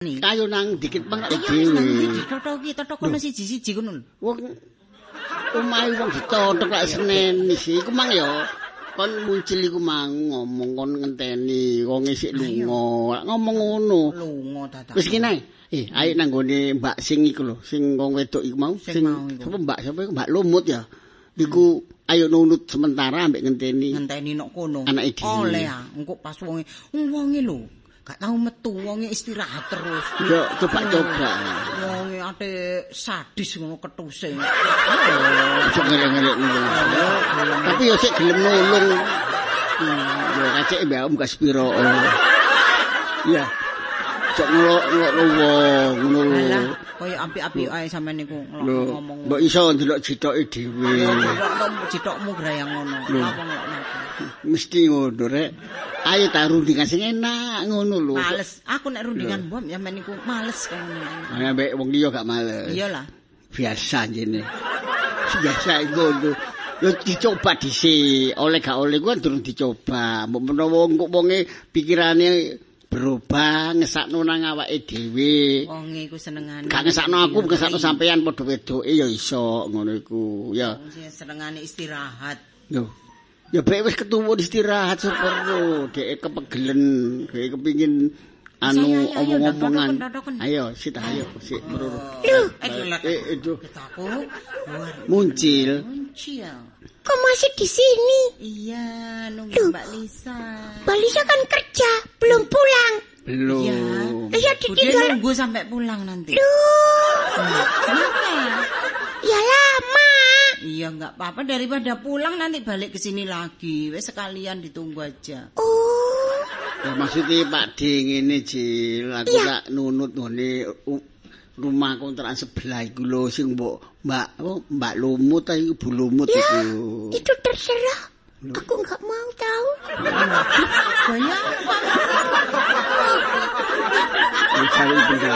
Kayu nang dikit bang wis nang ndi ditotoki, totok kono siji-siji lho. Wong omahe wong ditotok lak Senen iki iku mang ya kon muncul iku mang ngomong kon ngenteni wong isik lunga. Ngomong ngono. Lunga dadak. Wis kene. Eh, ayo nang gone Mbak sing iku lho, sing wong wedok iku mau, Sing sapa Mbak sapa iku Mbak Lumut ya. Iku ayo nunut sementara ambek ngenteni. ngenteni nok kono. Anake dhewe. Oleh ah, engko pas wonge, wonge lho, gak tau metu, wonge istirahat terus. Yo coba-coba. Wonge ate sadis ngono ketuse. Ojo ngelek-ngelek ngono. Tapi yo sik gelem nulung. Hmm, Yo kacek mbak Om gak sepiro. Cok ngelok-ngelok wong ngono lho. Kaya apik-apik ae sampean niku ngomong. mbok iso ndelok jitoke dhewe. Jitokmu grayang ngono. Ngelok-ngelok. Mesti ngono rek. Ayo ta rundingan sing enak ngono lho. Males. Aku nek rundingan mbom sampean niku males kaya ngono. Ayo mbek wong liya gak males. Iyalah. Biasa jene. Biasa ngono. Yo dicoba dhisik, oleh gak oleh ku kan durung dicoba. Mbok menawa engko wonge pikirane berubah ngesakno nang awake dhewe. Wonge iku senengane. Gak ngesakno aku, ngesakno sampean padha wedoke ya iso ngono iku. Ya. Wong senengane istirahat. Yo. Ya bae wis ketuwun istirahat sepero, dhek kepegelen, dhek kepingin anu omong-omongan. Ayo, sik ayo, sik meruru. Lho, ayo lah. Eh, itu luar muncil. Muncil. Kok masih di sini? Iya, nunggu Loh. Mbak Lisa. Mbak Lisa kan kerja, belum pulang. Belum. Iya. Ya Bude ditinggal. nunggu sampai pulang nanti. Duh, Kenapa? ya lama. Iya, nggak apa-apa daripada pulang nanti balik ke sini lagi. Wes sekalian ditunggu aja. Oh, Ya, maksudnya Pak D ngene Cil, aku tak nunut ngene u- rumah kontrakan sebelah iku lho sing mbok Mbak apa Mbak Lumut ta iku Bu Lumut ya, iku. itu terserah. Aku nggak mau tahu. Banyak pendapat ya.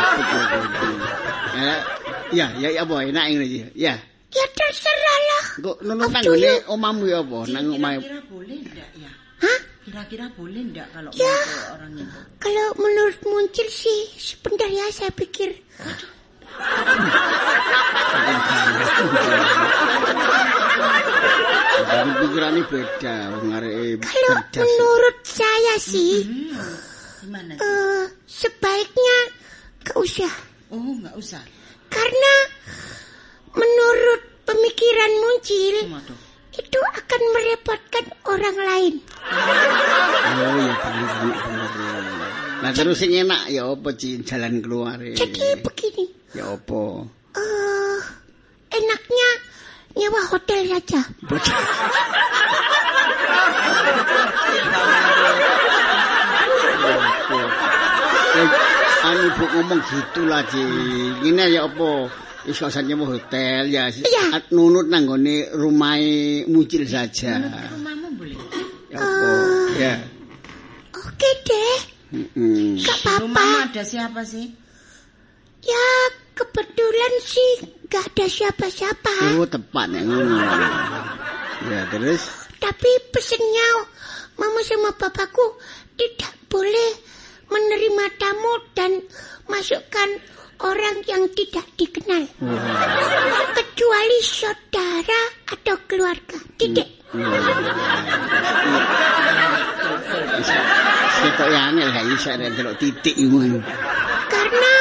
Ya, ya, ya, ya apa enak ngene iki. Ya. Ya terserah lah. Kok nunut nang ngene omamu ya apa? Nang omahe. Kira-kira boleh enggak ya? Hah? Kira-kira boleh enggak kalau Ya. orang itu? Kalau menurut muncul sih, sebentar ya saya pikir. Tapi pikirane beda wong areke Kalau menurut saya sih, Gimana? eh, sebaiknya gak usah. Oh, enggak usah. Karena menurut pemikiran muncul, Waduh. Itu akan merepotkan orang lain. Oh ya bener bener bener. Nah terus sing enak ya apa Ci jalan keluar Jadi begini, Ya apa? eh enaknya nyewa hotel saja. Eh, anu bu ngomong gitu lah Ci. Ngene ya apa? Wis gak usah nyewa hotel ya. Iya. At- Nunut nang gone rumahe muncil saja. Rumahmu boleh. Ya apa? Ya. Oke deh, Mm-mm. gak Rumahmu apa-apa. ada siapa sih? Ya kebetulan sih gak ada siapa-siapa. Oh tepat ya ngono. Ya terus Tapi pesennya mama sama papaku tidak boleh menerima tamu dan masukkan orang yang tidak dikenal. Kecuali saudara atau keluarga. Tidak. Ketok ya angel gak nek delok titik iku. Karena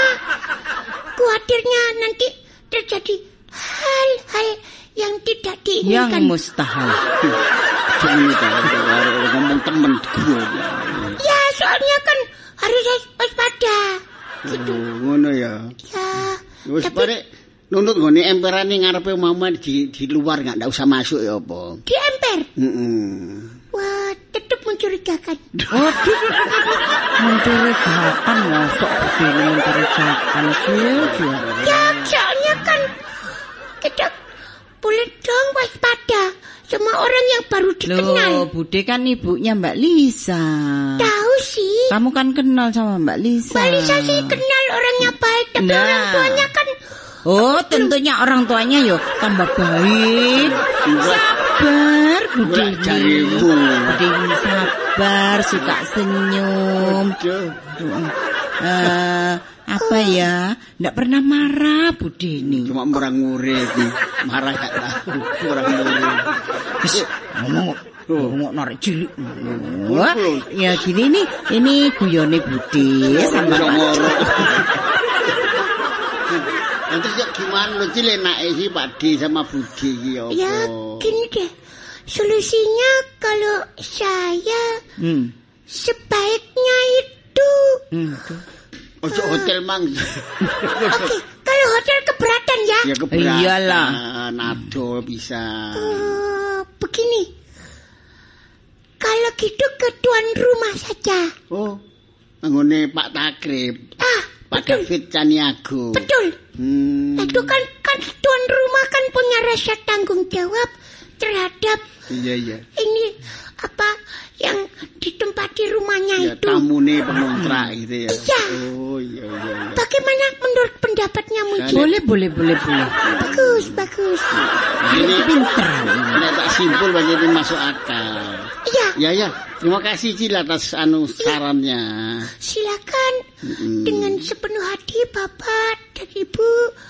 khawatirnya nanti terjadi hal-hal yang tidak Yang diinginkan. mustahil. Ta karo ngomong temen. Ya, soalnya kan harus waspada. Oh, ngono ya. Ya, Wis pare nuntut nggone emperane ngarepe mama di di luar nggak ndak usah masuk ya apa. di emper. Heeh. Wah, tetap mencurigakan. Waduh. Mencurigakan masuk begini mencurigakan sih. Ya, soalnya kan kita boleh dong waspada sama orang yang baru dikenal. Loh, Bude kan ibunya Mbak Lisa. Tahu sih, Kamu kan kenal sama Mbak Lisa. Mbak Lisa sih kenal orangnya baik, tapi Nah. orang tuanya kan Oh, tentunya orang tuanya yo tambah baik. Sabar, Bude. Bude sabar, suka senyum. Aduh. Apa ya? Ndak pernah marah Bude ini. Cuma merang murid. Marah gak tahu. Merang murid. Wis ngomong ngomong narik cilik. Wah, ya gini nih, ini guyone Bude sama ngorok. Nanti ya gimana lo cile naik sih Pak D sama Budi ya apa? Ya, gini deh. Solusinya kalau saya Hmm. sebaiknya itu Hmm. Ojo hotel mang. Oke, kalau hotel keberatan ya. ya keberatan. Iyalah. Nado bisa. Eh, begini. Kalau gitu ke tuan rumah saja. Oh, anggone Pak Takrib. Ah, Pak betul. David Caniago. Betul. Hmm. Itu kan kan tuan rumah kan punya rasa tanggung jawab terhadap Iya iya. ini apa yang ditempati rumahnya Ya itu. tamune pengontrak gitu ya. Iya. Oh iya iya. iya. Bagaimana menurut pendapatnya Muji? Boleh, boleh, boleh, boleh. Bagus, bagus. Ini Pinter. ini tak simpul banyak ini masuk akal. Iya, Ya ya, terima kasih Cil atas anu sarannya. silakan Mm-mm. dengan sepenuh hati Bapak dan Ibu,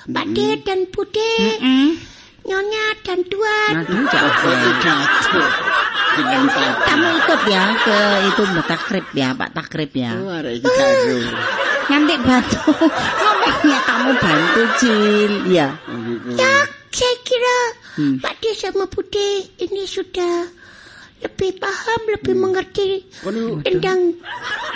Pak dan Bude, Hmm. Nyonya dan. Aduh, jatuh. Tadi. Kamu ikut ya ke itu Mbak Takrib ya, Pak Takrib ya. Oh. Nanti bantu. Ngomongnya kamu bantu, Cil. Ya. Oh, gitu. Ya, saya kira Hmm. Pak D sama Bude ini sudah lebih paham, lebih mengerti Waduh. tentang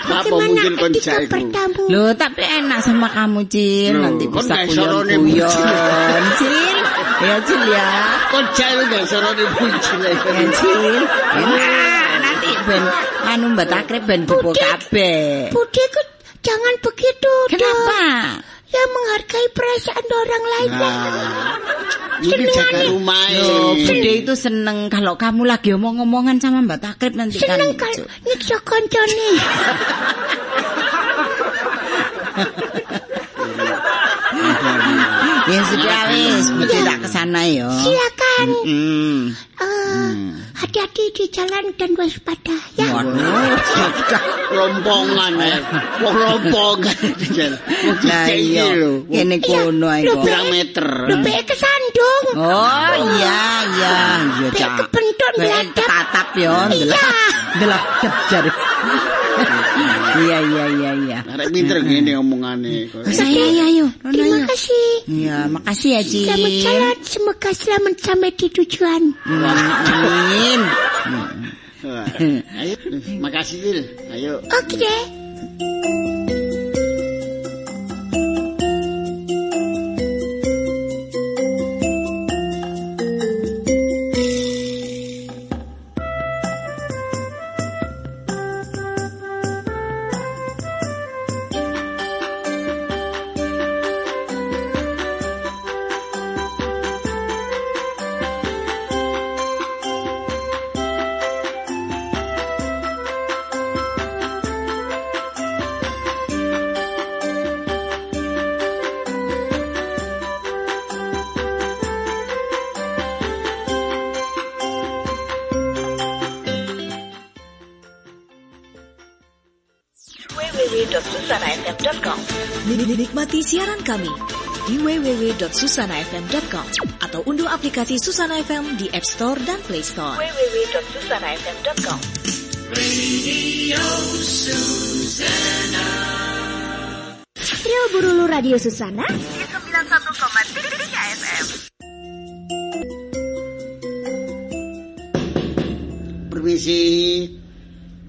bagaimana mungkin kon etika jaiku? bertamu. Loh, tapi enak sama kamu, Cil. Loh, Nanti kon bisa kuyon-kuyon. Cil. Ya, Cil ya. Kok jauh gak soro di muncul Ya, Cil. Enak. Nanti ben anu Mbak Takrib ben bubu Bude. kabeh. Bude ku jangan begitu dong. Kenapa? Ya menghargai perasaan orang lain. Nah, ini jaga rumah Loh, Bude itu seneng kalau kamu lagi omong-omongan sama Mbak Takrib nanti kan. Seneng kan nyiksa koncone. Ya sudah wis, Bude tak ke sana ya. Silakan. Eh, hati-hati di jalan dan waspada ya. Rompongan ya. Wong rompongan. Nah iya, kene kono ae kok. Pirang meter. Lebih kesandung. Oh iya iya iya cak. kebentuk Kayak beladap. ketatap ya, ndelok. Iya. Ndelok kejar. Iya iya iya iya. Arek pinter ngene omongane. Saya ya ayo, Rono Terima kasih. Iya, makasih ya, Ci. Selamat jalan. Semoga selamat sampai di tujuan. Amin. Ayo, makasih Dil. Ayo. Oke deh. www.susanafm.com Nikmati siaran kami di www.susanafm.com atau unduh aplikasi Susana FM di App Store dan Play Store. www.susanafm.com Trio Burulu Radio Susana. Permisi.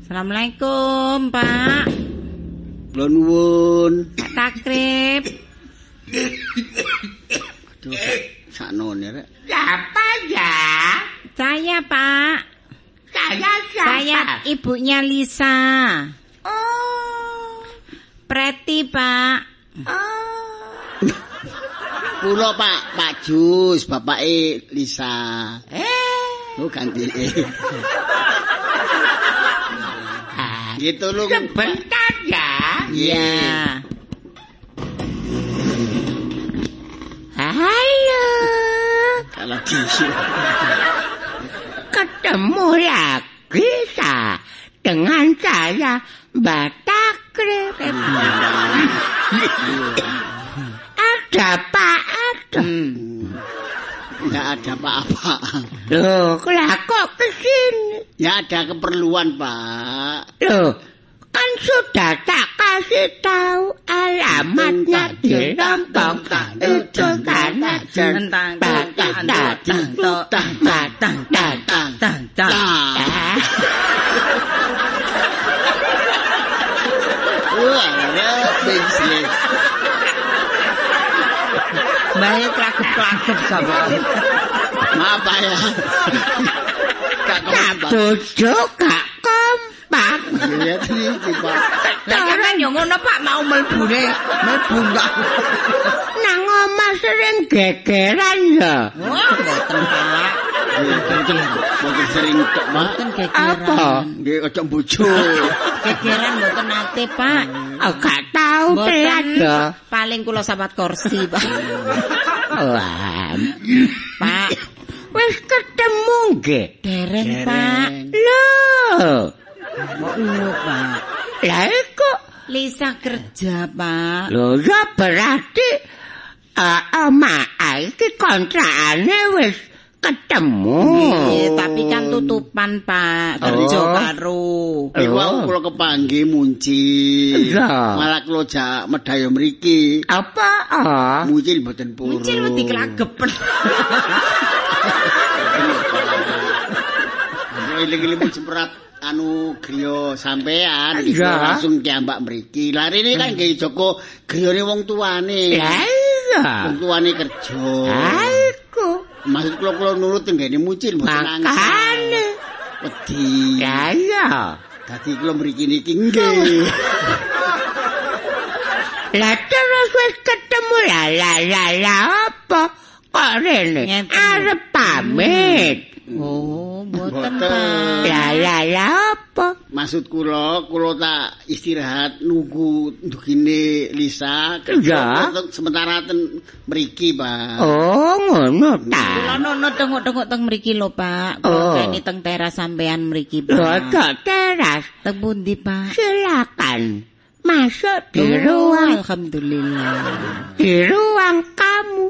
Assalamualaikum, Pak. Kula nuwun. Takrib. Aduh, saknone rek. Siapa ya? Saya, Pak. Saya siapa? Saya ibunya Lisa. Oh, Preti, Pak. oh. Kula Pak, Pak Jus, bapake Lisa. Eh, Oh, ganti. ah, gitu lu. sebentar ya. Iya. Halo. Kalau. Ketemu lagi sa dengan saya Mbak krep. Ada Pak, ada. Enggak ada apa-apa. Loh, lah kok ke sini? Ya ada keperluan, Pak. Loh, alamatnya di lompong itu karena Tentang tentang tentang tentang tentang tentang tentang Nah. Wah, ada bensin. Baik kelakep-kelakep sama. Maaf, Pak ya. Gak kompak. bojo gak kompak Ya, ini, Pak. Lah kan yo ngono Pak mau mlebune. Mlebu enggak. nang omah sering gegeran ya Wah, mboten Pak. Mungkin mungkin sering tok. Mboten gegeran. Apa? Nggih, ojo bojo. Gegeran mboten nate, Pak. oh, gak tahu telat ya Paling kula sahabat kursi, Pak. Wah, Pak, wis ketemu nggih dereng, Pak. Loh, Kok ngono, Pak? Lah iku Lisa kerja, Pak. lho ya berarti uh, omah iki kontrakane wis ketemu. Nggih, tapi kan tutupan, Pak. Kerja Oh. karo. Niku aku kula kepanggih munci. Malah kula jak medhayo mriki. Apa? ah? Muncil mboten purun. Muncil wedi kelagepen. Kula iling-iling mun seperat anu griya sampean langsung kiambak mriki. Lah rene kan nggih Joko griyane wong tuane. Lah iya. Wong tuane kerja. Aiku Maksud kula kula nurut tenggene muncil mboten makane. angsal. Wedi. Lah iya. Dadi kula mriki niki nggih. Lah terus wis ketemu lah lah lah apa? Kok rene arep pamit. Oh, Mboten. Pak. Lah lah lah apa? Maksud kula, kula tak istirahat nunggu ndugine Lisa. Kerja Sementara ten mriki, Pak. Oh, ngono Kula ta. nono tengok-tengok teng mriki lho, Pak. Oh. Kula kene teng teras sampean mriki, Pak. kok teras. Teng pundi, Pak? Silakan masuk di ruang Alhamdulillah. di ruang kamu.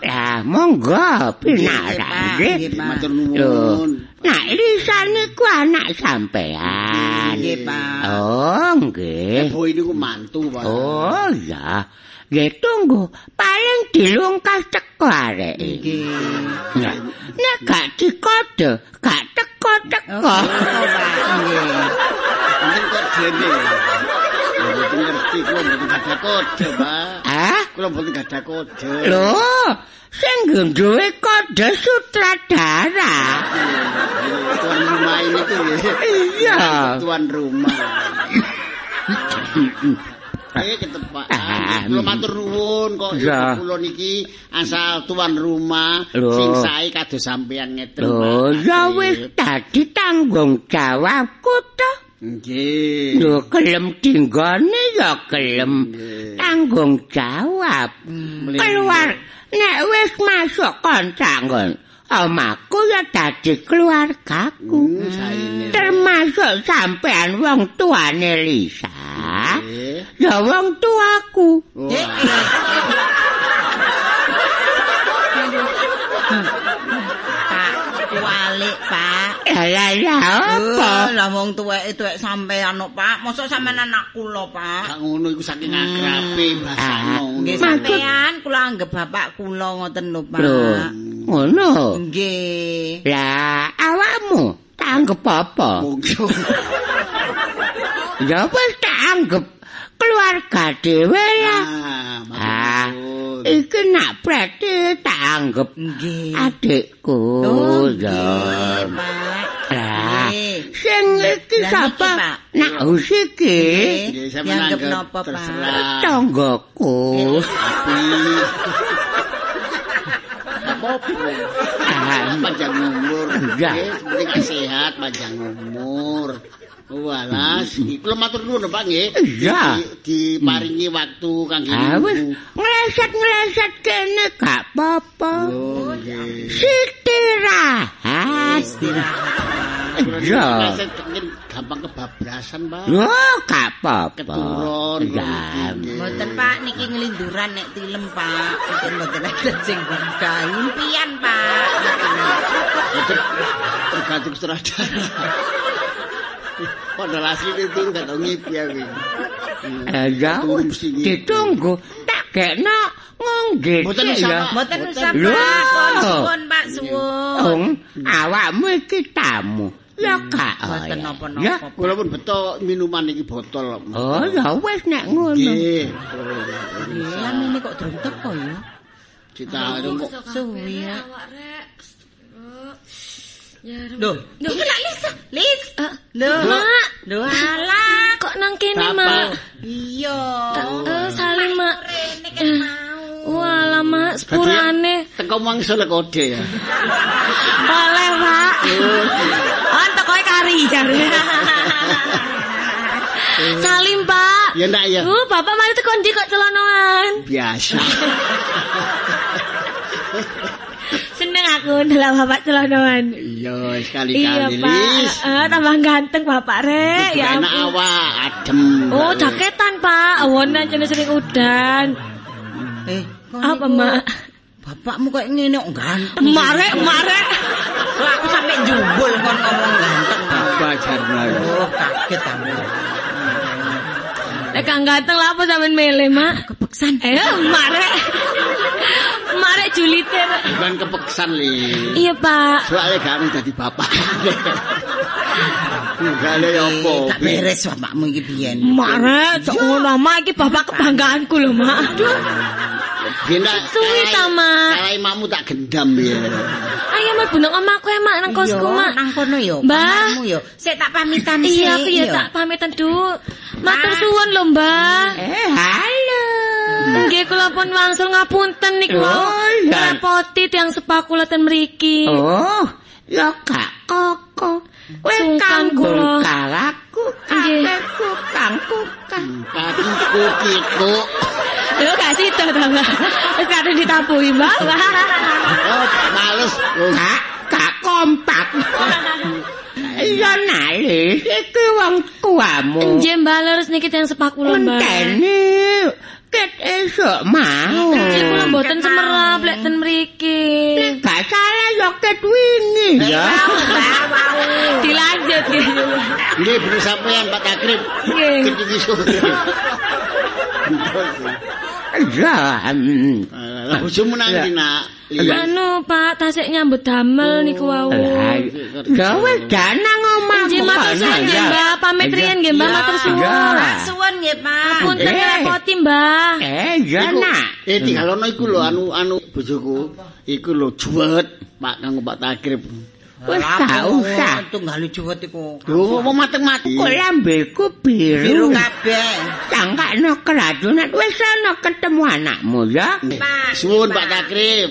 Lah monggo pinara nggih. Matur nuwun. Nah, Lisa niku anak sampean. Nggih, Pak. Oh, nggih. Boy niku mantu, Pak. Oh, ya. Nggih tunggu, paling dilungkas teko arek iki. Nggih. Nah, nek gak dikode, gak teko-teko. Oh, Pak. Nggih. Mungkin kok dene. Mboten ngerti kula mboten gadah kode, Pak. Ah, Kula mboten gadah kode. lho, sing duwe kode sutradara. Tuan rumah ini tuh ya. Iya. Tuan rumah. Eh ketepaan. Kula matur nuwun kok kula niki asal tuan rumah sing sae kados sampean ngeten. Lho, Pak. ya wis dadi tanggung jawabku to. Nggih. Lho, gelem dinggone ya Nggih. tanggung jawab. Keluar nek wis masuk kontrak nggon. Omahku ya dadi keluargaku. Hmm. Termasuk sampean wong tuane Lisa. Nggih. Ya wong tuaku. Pak, walik, Pak. Ya ya ya apa? Oh, lah wong tuweke tuwek sampean kok, Pak. Mosok sampean anak kula, Pak. Gak ngono iku saking akrabe bahasa Ah, ngono. Nggih sampean kula anggap bapak kula ngoten lho, Pak. Ngono. Nggih. Lah, awakmu tak anggap apa? Monggo. Ya wis tak anggap keluarga dhewe lah. Ah, Ah, iki nak berarti tak anggap adikku. Oh, ya. Lah, sing iki sapa? Nak. Nggih, sampeyan Dianggep napa, Pak? terserah. Tonggoku. Ah, panjang umur. Nggih, kan sehat, panjang umur. Walas, kula matur nuwun Pak nggih. Iya. Di- Diparingi waktu kangge Ah, wis ngleset-ngleset kene gak apa-apa. Oh. Istirahat. Iya. Pengen gampang kebablasan, Pak. Oh, gak apa-apa. Keturun. Mboten Pak niki ngelinduran nek tilem Pak. Mboten mboten ada sing berkah. Impian Pak. Tergantung sutradara. Padahal asli itu nggak tahu ngipi ya, Win. Eh, ya, mesti ngipi. ditunggu. Tak kena ngonggit Mboten ya. usah. Mboten usah suwun Pak suwun. Awakmu iki tamu. Ya gak. Mboten oleh. napa-napa. Ya. Kula pun beto minuman iki botol. Oh, ya wis nek ngono. Nggih. Lah ini kok durung teko ya? Kita kok Suwi ya. Awak rek. Ya, Loh, iki lak Lis. Lis. Ah, Loh. Mak. Loh alah. kok nang kene. Mak? Iya. Eh, salim, Mak. Rene mau. Walah, Mak, sepurane. teko mangsa le kode ya. Oleh, Pak. Oh, tekoe kari jare. Salim, Pak. Ya ndak ya. Uh, Bapak mari teko ndi kok celonoan? Biasa. Aku ndelok Bapak celonoan. Iya, Iya, sekali-kali Pak. Lis. Eh, tambah ganteng Bapak, Rek. Ya Enak awak, adem. Oh, jaketan, Pak. Awane jane sering udan. Eh, Apa, Mak? Bapakmu kok ngene kok ganteng. Marek, marek. Kok aku sampe jumbul kon ngomong ganteng. Apa jarna? Oh, kaget aku. Lek kang ganteng lah apa sampean mele, Mak? Kepeksan. Eh, marek. Marek julite. Pak. Bukan kepeksan Lis. Iya, Pak. Soalnya gak mau jadi bapak. Ada ya apa. Eh, Tak beres bapakmu iki biyen. Marek, cok ngono, Mak. Iki bapak kebanggaanku lho, Mak. Aduh. Bina Suwi ta, Mak. Kalai makmu tak gendam ya. Ayo mlebu nang omahku ya, Mak, nang kosku, Iya, Mak. Nang kono yo. Mbah. kamarmu yo. Sik tak pamitan sik. Iya, aku ya tak pamitan, Duk. Matur suwun lho, Mbah. Eh, halo. Nggih kula pun wangsul ngapunten niku. Oh, iya. Ngrepoti tiyang sepakula ten mriki. Oh, ya gak koko. Sungkan kanggo kula. kalaku, Nggih. kakekku, kang. Kakiku kiku. Lho gak sida to, Mbah. Wis kadung ditabuhi, Mbah. Oh, males. Oh, Gak, kompak. Iya nalis, iki wong tuamu. Nggih, leres niki tiyang sepakula, Mbah. Menteni, ket esok mau. Nggih, kula mboten semerap lek ten mriki. Gak salah yo ket wingi ya. Dilanjut nggih. Nggih, bener sampean Pak Takrib. Nggih. Ketiki sore. Ya. Lah bojomu nanti nak. Iya. Anu, Pak, tasik nyambut damel niku wau. Wis danang omahmu. Nggih, matur suwun nggih, Mbah. Pamit riyen nggih, Mbah, matur suwun. Suwun nggih, Pak. Punten Eh. ngrepoti, Mbah. Eh, ya nak. Eh tingalono iku lho anu anu bojoku. Iku lho juwet Pak kanggo Pak Takrib. Wis gak usah. Tunggal juwet iku. Lho mau mateng-mateng. Kok lambeku biru. Biru kabeh. Tangkakno keracunan wis ana ketemu anakmu ya. Pak. Suwun Pak Takrib.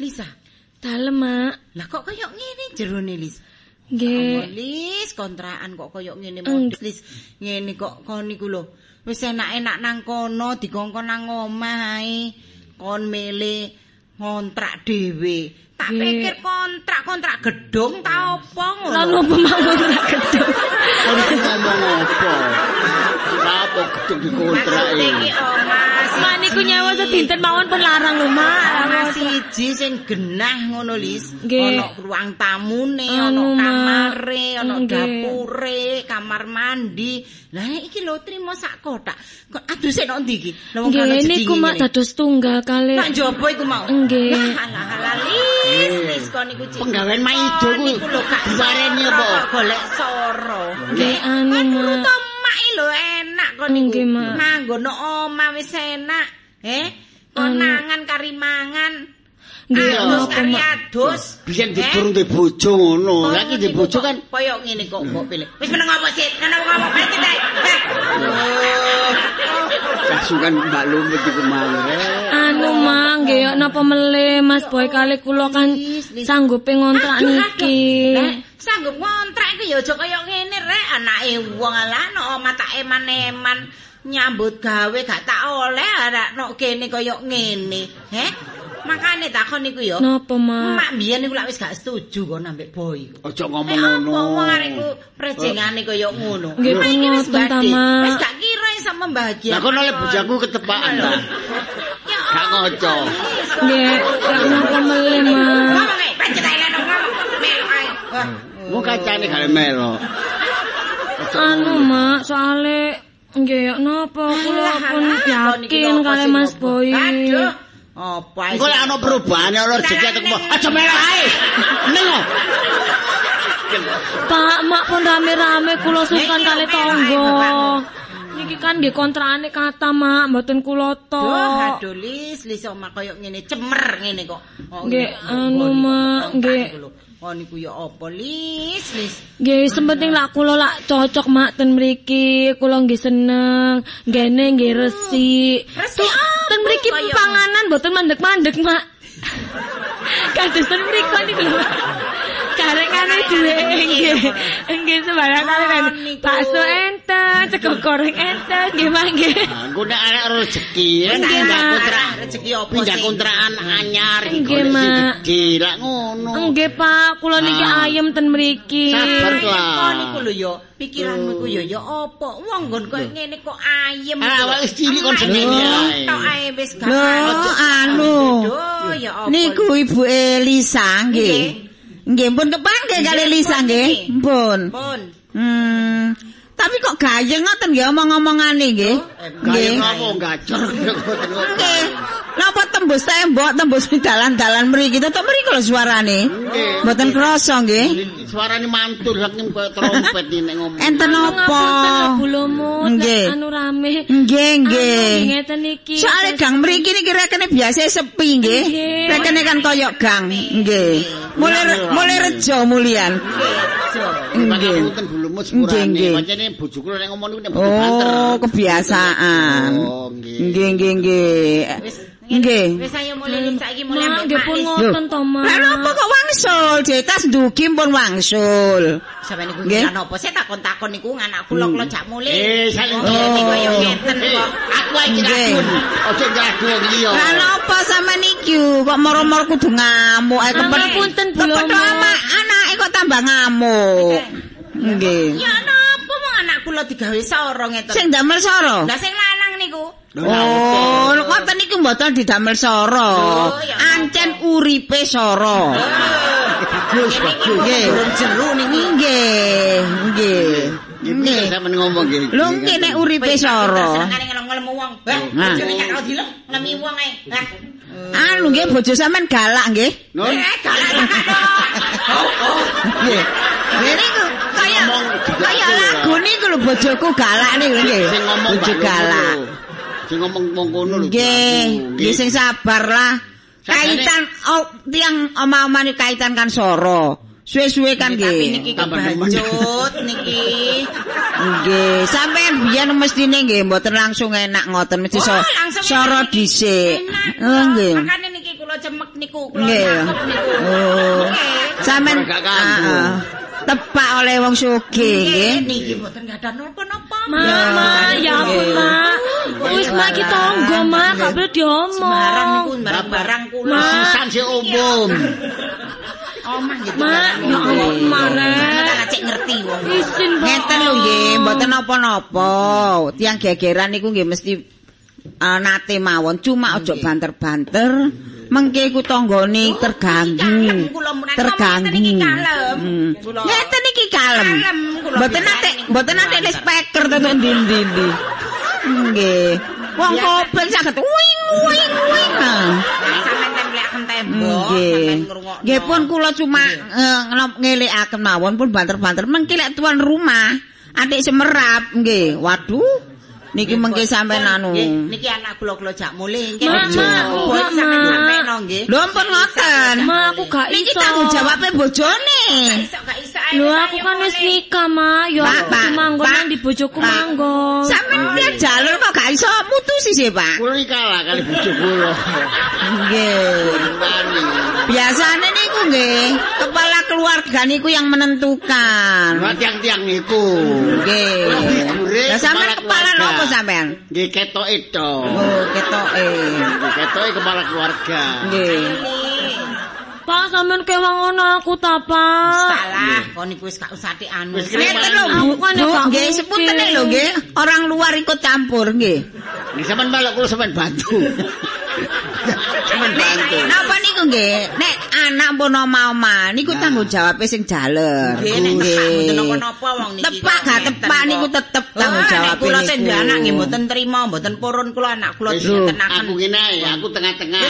Lisa. Dalem, Mak. Lah kok koyo ngene jerone Lis? Nggih. Lis, kontrakan kok koyo ngene modis Lis. Ngene kok kon niku lho. Wis enak-enak nang kono dikongkon nang omah ae. Kon mele ngontrak dhewe. Tak pikir kontrak-kontrak gedung ta opo ngono. Lah nopo mawon ora gedung. Kon iki ngomong apa? Apa gedung dikontrak iki? Iki niku nyawa sedinten mawon pun larang lho, Mak. Omah siji sing genah ngono Lis. Ana ruang tamune, ana kamare, ana dapure, kamar mandi. Lah iki lho trimo sak kotak. Kok aduse nang ndi iki? Lah wong Nggih, jedinge niku Mak dados tunggal kali. Mak jopo iku mau. Nggih. Lah halah halah Lis, Lis kon niku cik. Penggawean Mak Ijo ku Niku lho gak diwareni apa? kok Golek soro. Nggih, anu, Kan Mak. iki lho enak kon niku. Nggih, Mak. Manggon omah wis enak. Eh? Anu. Konangan kari mangan. Nggih, kari adus. Biyen Eh? diturung di bojo ngono. Oh, Lagi di niku bojo kok kan koyo ngene kok mbok pilih. Wis meneng apa sih? Kan apa ngomong balik kita. kasukan Mbak Lumut iku mang. Anu Mak, nggih yo napa melih Mas Boy kali kula kan sanggupe ngontrak niki. Lah, sanggup ngontrak iku ya aja kaya ngene rek anake wong ala no omah tak eman-eman nyambut gawe gak tak oleh anak no kene kaya ngene. Heh? Makane takon niku ya. Napa Mak? Mak biyen niku lak wis gak setuju kok ambek boy. Aja Eh, ngomong apa ngono. wong arek ku prejengane kaya ngono. Nggih, Mak, iki wis badhe. Mak. Wis gak kira iso membahagiakan. Lah kon oleh bojaku ketepaan ta. Ya Gak ngoco. Nggih, gak napa melih Mak. Ngomong ae, pancet ae lan ngomong. Mel ae. Wah. Mu kacane gak melo. Anu Mak, soale nggih napa kula pun kok yakin kali Mas? Boy. Aduh. Apa Engko lek ana perubahan ana rezeki ketemu. Aja melo ae. Melo. Pak, Mak pun rame-rame kula sukan kali bapakmu. Niki kan nggih kontrakane kata Mak, mboten kula Duh, tok. aduh lis, lis omah koyo ngene cemer ngene kok. Oh, Nggih, anu, Mak, kok nggih. Oh niku ya apa lis, lis. Nggih, sementing lak kula lak cocok Mak ten mriki, kula nggih seneng. Ngene nggih resik. Resik apa Ten mriki panganan mboten mandek-mandek, Mak. Kados ten mriki niku lho. Karengane dhewe nggih. Nggih sembarang kali kan. Niku. Bakso enten, sego goreng enten, nggih Mak nggih. Nah, Engko nek arek rezeki Nggih, Mak. kontrak Rezeki pindah sih? kontrakan anyar Nggih, golek sing Mak. gede lah ngono. Nggih, Pak, kula niki ayem ten mriki. Sabar Kok lah. niku lho ya, pikiranmu ku ya ya apa? Wong nggon koyo ngene kok ayem. Ah, awake cilik kon seneni iki ae. Tok ae wis gak. Lho, anu. Niku Ibu Elisa nggih. Nggih, pun kepanggih kali Elisa nggih. Pun. Pun. Hmm. Tapi kok gayeng ngoten nggih omong-omongane nggih. Kaya Nggih. ngopo gacor. Nggih. Napa tembus tembok, tembus di dalan-dalan mriki, tetep mriki lho suarane. Nggih. Mboten krasa nggih. Suarane mantul saking koyo trompet iki nek ngomong. Enten apa? Bulomu Nggih. anu rame. Nggih, nggih. Ngeten iki. Soale gang mriki niki rekene biasa sepi nggih. Rekene kan koyo gang. Nggih. Mulai mulai rejo mulian. Nggih. Nggih. Nggih. Pancene bojoku nek ngomong niku nek banter. Oh, kebiasaan. Oh, nggih. Nggih, nggih, nggih. Wis ayo lis saiki ambek nggih pun ngoten to, Mak. Lah napa kok wangsul? Jetas ndugi pun wangsul. Sampe niku Nggih. kan apa sih takon-takon niku anak kula kula jak mulai. Eh, Oh, ngene koyo koyo ngeten kok. Aku ae Nggih. nyadun. Ojo nyadun wong liya. Lah napa sama niki kok moro-moro kudu ngamuk ae kepet. Ngapunten, Bu ama anake kok tambah ngamuk. Nggih. Ya napa wong anak kula digawe soro ngeten. Sing damel soro. Lah sing lanang niku. Oh, ngoten niku mboten didamel soro. Ancen uripe soro. Bagus, bagus. Nggih. Jeru niki. Nggih, nggih. Nggih, Nggih. sampeyan ngomong nggih. Lho nggih nek uripe soro. Senengane ngelem-ngelem wong. Hah, Nah. bojone nyakal dilem ngelemi wong ae. Lah. Anu nggih bojo sampean galak nggih. Nun. Eh, galak sangat dong. Nggih. Nggih niku kaya kaya lagu niku lho bojoku galak niku nggih. Sing ngomong Bojo galak. Sing ngomong wong kono lho. Nggih, nggih sing sabar lah. Kaitan oh, tiang oma-oma ni kaitan kan soro. Suwe-suwe kan Tapi niki nggih. Tambah nemen. kebacut niki. Nggih, sampean biyen mestine nggih mboten langsung enak ngoten mesti so, soro dhisik. Oh nggih. Makane niki kula cemek niku, kula Nggih. niku. Oh. Nggih. Sampean Gak kanggo. Ah, ah. tepak oleh wong sugih nggih. niki mboten gadah napa-napa. Mama, ya ampun, Mak. Wis Mak kita tonggo, Mak, gak boleh Sembarang niku diomong. barang-barang kula. Ma. Sisan sing umum. Omah gitu. Mak, ya ampun. Sampeyan cek ngerti wong. Isin, Pak. Ngeten lho nggih, mboten napa-napa. Tiang gegeran niku nggih mesti ah, nate mawon, cuma ojo banter-banter. Mengke ku tanggane terganggu. Kula menawa Terganggu. ngeten iki kalem. Hmm. Mboten nate, niku mboten nate kalem. les speaker tetu ndi-ndi. Nggih. Wong kopel saged wing wing wing. Sampeyan templekaken tembok, Nggih. sampeyan ngrungokno. Nggih pun kula cuma eh, ngelikaken mawon pun banter-banter mengki lek tuan rumah adik semerap nggih. Waduh. Niki mengke sampean anu. Niki anak kula-kula jak mulih nggih. Gak, sampean sampeno nggih. Lho ampun ngoten. Ma aku gak Niki iso. tanggung jawabe bojone. Iso gak iso ae. Lho aku ya kan wis nikah, Ma. Yo Pak, aku manggon nang di bojoku manggon. Sampeyan lihat jalur kok gak iso mutusi sih, Pak. Kulo iki kalah kali bojo kula. Nggih. Biasane niku nggih, kepala keluarga niku yang menentukan. Lah tiang-tiang niku. Nggih. Lah sampean kepala nopo sampean? Nggih ketoke to. Oh, ketoke. Ketoke kepala keluarga. Nggih. Pak sampean kewang ngono aku ta, Pak. Salah, kok niku wis gak usah anu. Wis Ngeten lho, Nggih, mungkin. sepunten lho nggih. Orang luar ikut campur nggih. Nggih sampean melok kula sampean bantu. Bantu. Napa niku nggih? Nek anak pun oma-oma niku tanggung jawabe sing jaler. Nggih, nek ngesak mboten napa-napa wong niki. Tepak kok gak tepak niku tetep tanggung nek jawabe Kula sing niku. anak nggih mboten trima, mboten purun kula anak kula ditenaken. Aku ngene ae, aku tengah-tengah.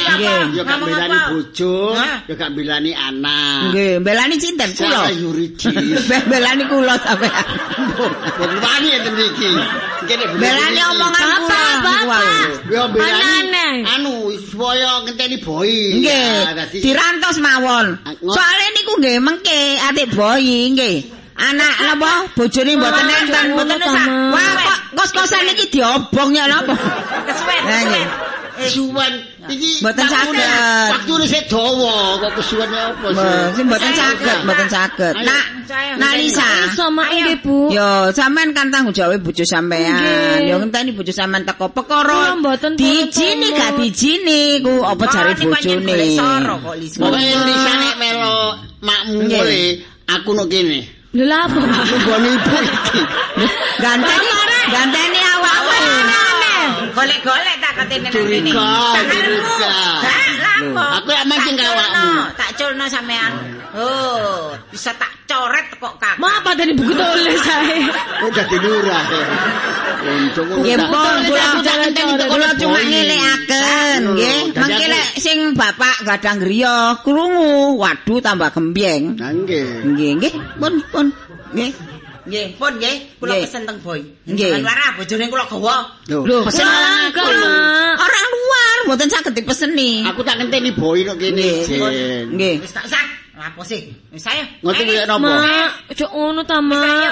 Yo gak belani bojo, yo gak belani anak. Nggih, belani sinten kula. Secara yuridis. Be- Belani kula sampean. Boten wani enten iki. Belani omongan kula. Bapak, Aneh-aneh. anu supaya ngenteni boy. Nggih, dirantos mawon. Ah, Soale niku nggih mengke adik boyi nggih. Anak napa bojone mboten Ma, enten ngono mboten. Ma. Wah, kok kos-kosan iki diobong ya napa? Kesuwen, kesuwen. Iki Mboten saged. Waktune sik dawa kok kesuwen apa sih? Mboten saged, mboten saged. Nak, Saya. nak Lisa. Iso mak nggih, Bu. Yo, sampean kan tanggung jawab bojo sampean. Yo ngenteni bojo sampean teko perkara. Dijini gak dijini ku apa jare bojone. kok Lisa. Pokoke Lisa nek melo makmu aku nok kene. Lho lah apa, ibu iki. Ganteni, ganteni. Golek-golek tak katene nang kene. curiga. Aku yang mancing Tak awakmu. culno, Tak culno sampean. Oh, bisa tak coret kok kakak. Ma apa tadi buku tulis saya? Kok dadi lurah. Untung Nggih, tak- pun tak- kula teko kula cuma ngelekaken, nggih. aku- lek sing bapak gadang griya krungu, waduh tambah gembyeng. Nah, nggih. Nggih, nggih, pun pun. Nggih. Nggih, pun nggih, kula pesen teng boy. Nggih. Warah bojone kula gawa. Lho, pesen kula orang luar mboten saged dipeseni. Aku tak ngenteni boy nok kene, Nggih. Wis tak usah. Apa sih? Wis ayo. Ngoten kaya napa? Ma, cok ngono ta, Ma.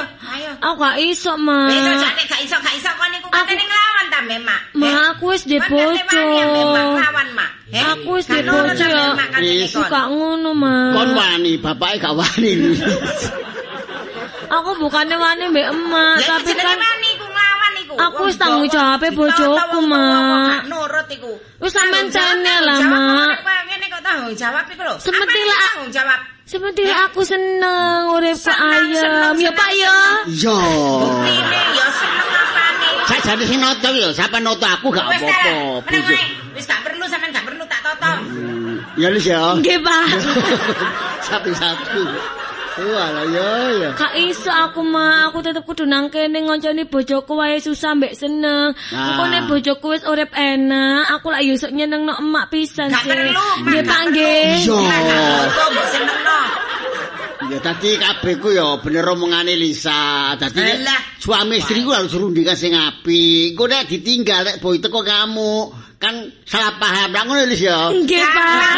Aku gak iso, Ma. Wis aja nek gak iso gak iso kon niku katene nglawan ta Mak. Ma, aku wis di Kon bojo. katene wani ambek Mak nglawan Mak. Eh, Aku wis gak di nurut bojo, sampe ya. Mak katene Wis. Gak ngono, Ma. Kon wani, bapake gak wani. Aku bukannya wani mbek emak, Ya tapi kan wani iku nglawan iku. Aku wis tanggung Jawa, jawabe ditawa bojoku, Mak. Nurut iku. Wis sampean jawab, cene lah, jawab, Mak. ngene kok tanggung jawab iku lho. Seperti Apa lah- tanggung jawab. seperti aku seneng urip ayam. Ya, Pak ya. Iya. Buktine ya seneng apane. Sajane sing noto ya, sampe noto aku gak Wis apa-apa. Wis gak perlu sampean gak perlu tak toto. Ya Lis ya. Nggih, Pak. Satu-satu. Walah ya ya. Kak iso aku mah, aku tetep kudu nang kene ngonconi bojoku wae susah mbek seneng. Nah. Engko nek bojoku wis urip enak, aku lak yo sok nyeneng no emak pisan Gak sih. perlu, Nggih, gak Pak perlu. nggih. Iya. Kok mbok senengno. Ya tadi kabeh ku ya bener omongane Lisa. Dadi suami istri ku harus rundingan sing apik. Engko nek ditinggal nek boy teko kamu kan salah paham. Lah ngono Lis ya. Nggih, Pak.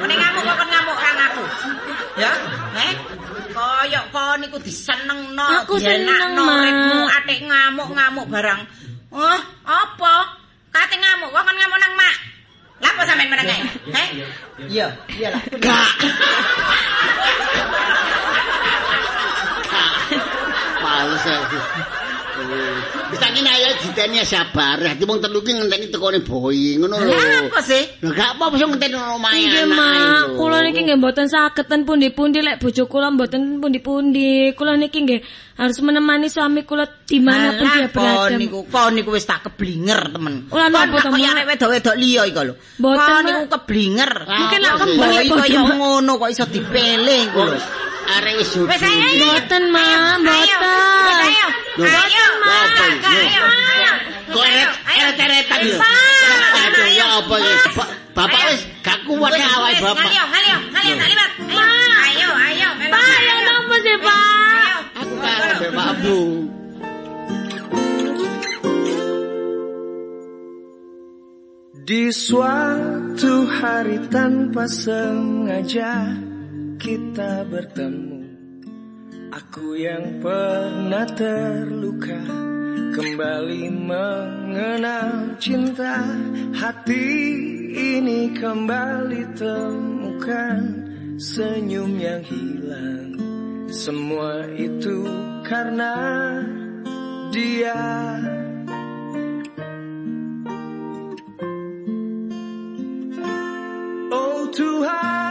Mending Niku disenengno, dienakno Mak. uripmu, atik ngamuk-ngamuk barang. Oh, apa? Kate ngamuk, kok kon ngamuk nang mak. Lah apa sampean meneng ae? Heh? Iya, iyalah. Gak. Males aku. Bisa ngene ayo diteni sabar. Dadi wong telu ki ngenteni tekone boy, ngono lho. Lah apa sih? Lah gak apa-apa ngenteni omahe Nggih, anak Mak. Kula niki nggih mboten sageten pundi-pundi lek bojo kula mboten pundi-pundi. Kula niki nggih harus menemani suami kula dimanapun Alah, dia berada. Kon niku kon niku wis tak keblinger temen. Kon napa tak to, arek wedok-wedok liya iki lho. Mboten, Kon niku keblinger. Mungkin Boy kaya bojo. ngono kok iso dipele iku lho. areng wis suci. Wis ayo. Mboten, Ma, mboten. Ayo. Ayo, Mam. Ayo. Kok eret-eretan lho. Ya apa ya? Bapak wis gak kuat ya, awake bapak. Ayo, ayo, ayo, libat. Ayo, ayo, ayo. Pak, lha napa sih, Pak? Aku karo mbek Pak Di suatu hari tanpa sengaja kita bertemu. Aku yang pernah terluka Kembali mengenal cinta. Hati ini kembali temukan Senyum yang hilang. Semua itu karena dia. Oh Tuhan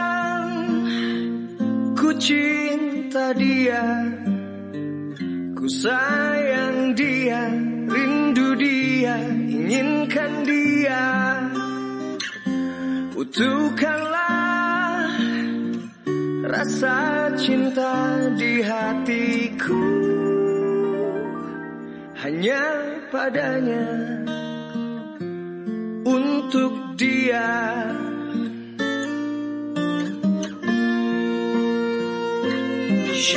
Cinta dia Ku sayang dia Rindu dia Inginkan dia. Utuhkanlah Rasa cinta di hatiku. Hanya padanya Untuk dia Jauh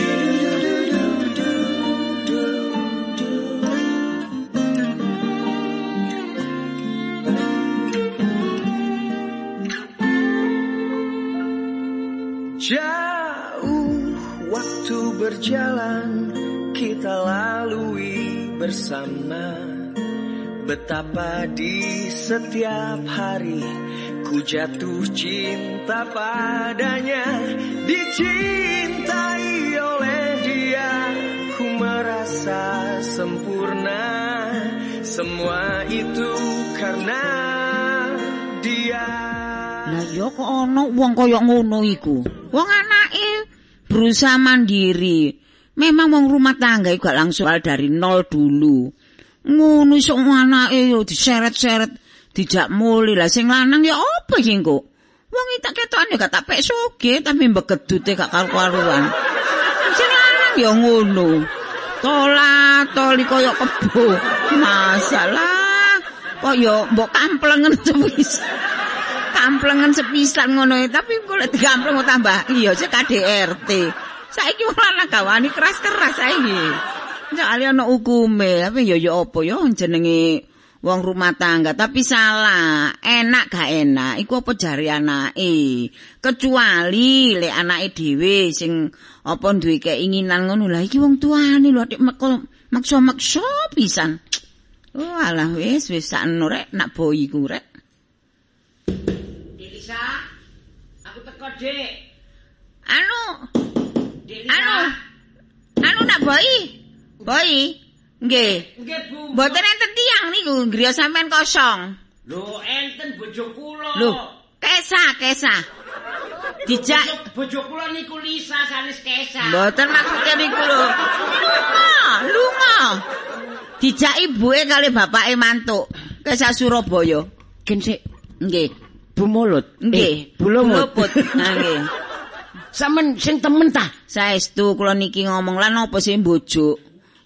waktu berjalan kita lalui bersama. Betapa di setiap hari ku jatuh cinta padanya. Dicintai Semua itu karena dia Lah ya kok ana wong kaya ngono iku. Wong anake berusaha mandiri. Memang wong rumah tangga gak langsung dari nol dulu. Ngono iso anake yo diseret-seret dijak muli lah sing lanang ya apa iki kok? Wong iki tak ketokane gak tak pek sugih tapi mbegedute gak karu-karuan. Sing lanang ya ngono. Tola toli kaya kebo. Masalah kok yo mbok kamplengen sepisan. Kamplengen sepisan ngono tapi golek digampleng kok tambah iya sik KDRT. Saiki wong lanang gawani keras-keras saiki. Soale ana hukume, tapi ya ya apa ya jenenge wong rumah tangga. Tapi salah enak gak enak? Iku apa jari anake? Kecuali lek anake dhewe sing apa duwe keinginan ngono. Lah iki wong tuane lho adik maksa-maksa pisan. Oh alah wis wis sakno rek. Nak boy iku rek. Delisa, aku teko, Dik. anu Delisa. anu anu nak boy boy nggih Nggih, Bu. Mboten enten tiyang niku griya sampean kosong. Lho, enten bojo kula. Lho, kesa, kesa. Dijak Bojo- bojo kula niku Lisa sanes Kesa. mboten maksudnya niku lho. Lunga, lunga. Dijak ibuke kali bapake mantuk. Kesa Surabaya. Ken sik Nggih. Bu Mulut. Nggih. Eh, Bu Lumut. Luput. Nah, nggih. Sampeyan sing temen ta? Saestu kula niki ngomong lan apa sih mbojo.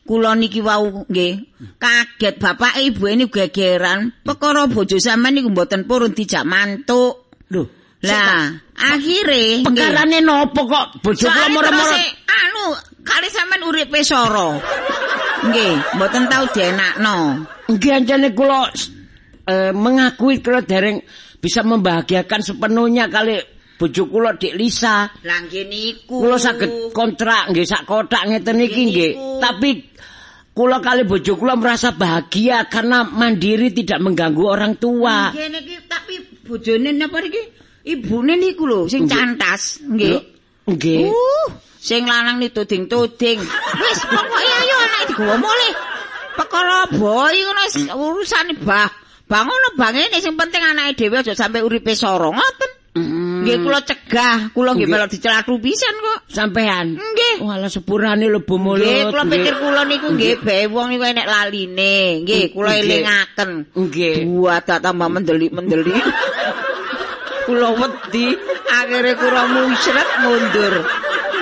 Kula niki wau nggih kaget bapak ibu ini gegeran perkara bojo sampean niku mboten purun dijak mantuk. Lho, Lah, akhire. Pekarane nopo kok bojo kula moro-moro anu kali sampean uripe soro. Nggih, mboten tau dienakno. nggih anjane kula eh, mengakui kula dereng bisa membahagiakan sepenuhnya kali bojo kula Dik Lisa. Lah nggih niku. Kula saged kontrak nggih sak kotak ngeten iki Nggih. Tapi kula kali bojo kula merasa bahagia karena mandiri tidak mengganggu orang tua. Nggih niki tapi bojone napa niki? Ibune niku lho sing cantas, nggih. Nggih. Uh, sing lanang ni tuding-tuding. Wis pokoke ayo anak digawa mulih. Perkara boy ngono urusane bah. Bangono bangene sing penting anake dhewe aja sampe uripe soro ngoten. Nggih kula cegah, kula nggih melok dicelatu pisan kok. Sampean. Nggih. Walah sepurane lho Bu Mulut. Nggih, kula pikir kula niku nggih bae wong niku enek laline. Nggih, kula elingaken. Nggih. Buat tambah mendelik-mendelik. kula wedi, akhire kula musyret mundur.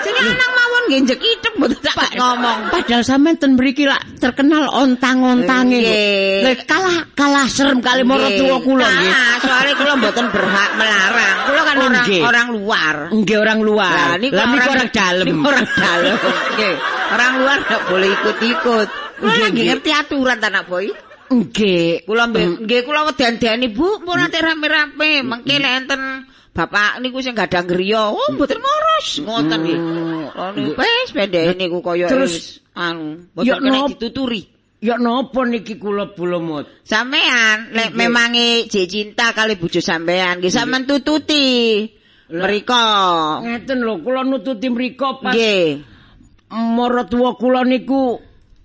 Sing lanang nggih njekitep mboten tak ngomong. Padahal sampean ten mriki lak terkenal ontang-ontange. Nggih. Kalah kalah serem kali Nggih. tua kula nggih. Soalnya kula mboten berhak melarang. Kula kan Oh, orang orang luar. Nggih orang luar. Lah niku orang dalem. orang dalem. Nggih. Orang luar enggak boleh ikut-ikut. Kula lagi ngerti aturan ta nak boy. Nggih. Kula mbek nggih kula wedandani Bu, pun ate rame-rame mengke lek enten Bapak niku sing gadang griya, oh mboten moros, ngoten nggih. Oh niku wis pendek niku kaya Terus, anu, mboten kena dituturi. Ya napa niki kula bulemut? Sampean lek memangi jek cinta kali bojo sampean, nggih sampean tututi. Mriko. Ngeten lho, kula nututi mriko pas Nggih. maratuwa kula niku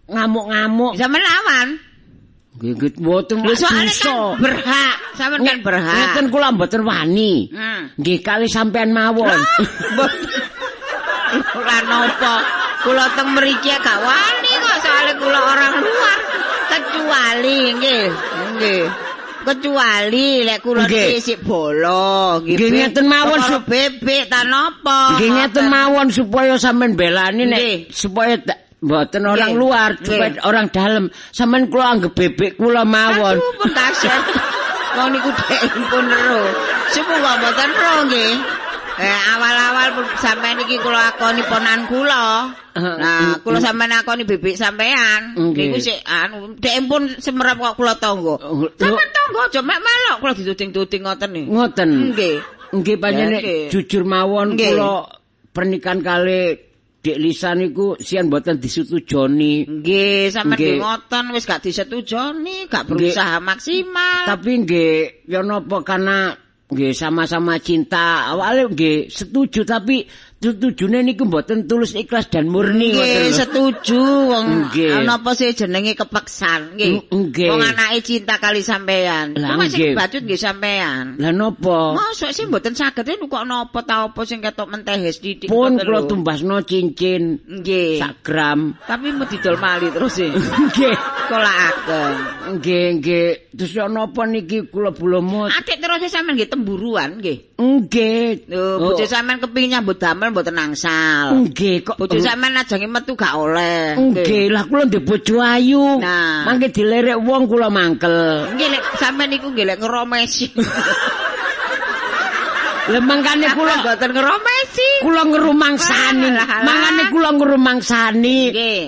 ngamuk-ngamuk. Sampean lawan. Nggih, nggih mboten Lho kan berhak, sampean kan berhak. Ngeten kula mboten wani. Hmm. Nggih kali sampean mawon. Ora napa. Kula teng mriki gak wani kok soalnya kula orang luar. Kecuali nggih, nggih. Kecuali lek kula Nggih. niki isik bolo, nggih. Ngeten mawon, bebek ta napa. Nggih ngeten mawon supaya sampean belani nek supaya mboten orang Nggih. luar, Nggih. supaya orang dalam. Sampean kula anggap bebek kula mawon. Aduh, pun kaset. Wong niku dhek pun ero. Semoga mboten ero nggih. Eh awal-awal sampean iki kula akoni ponan kula. Nah, kula sampean akoni bebek sampean. Niku sik anu dhek pun semerap kok kula tangga. Oh, Sampeyan tangga aja mek melok kula dituting-tuting ngoten nih. Ngoten. Nggih. Nggih panjenengan jujur mawon kula pernikahan kali Dik Lisa niku sian mboten disetujoni. Nggih, sampean ngoten wis gak disetujoni, gak berusaha maksimal. Tapi nggih ya napa karena nggih sama-sama cinta. Awalnya nggih setuju tapi setujune niku mboten tulus ikhlas dan murni Nggih, setuju wong apa sih jenenge kepeksan nggih. Mm, nggih. Wong anake cinta kali sampean. Cuma sing bacut nggih sampean. Lah napa? Mosok sih mboten saged e kok napa ta apa sing ketok mentehes didik. Pun kula tumbasno cincin Nggih. sak gram. Tapi mau didol mali terus e. Nggih. Kula ageng. Nggih, nggih. Terus ya napa niki kula bulumut? Atik terus sampean nggih temburuan nggih. Nggih. Lho, bojo sampean kepingin nyambut damel mboten nangsal. Nggih kok. Bojo sampean ajange metu gak oleh. Nggih, lah kula ndek bojo ayu. Nah. Mangke dilerek wong kula mangkel. Nggih lek sampean niku nggih lek ngeromesi. Lah mangkane Kula mboten ngeromesi. kula ngerumangsani. Mangane kula ngerumangsani.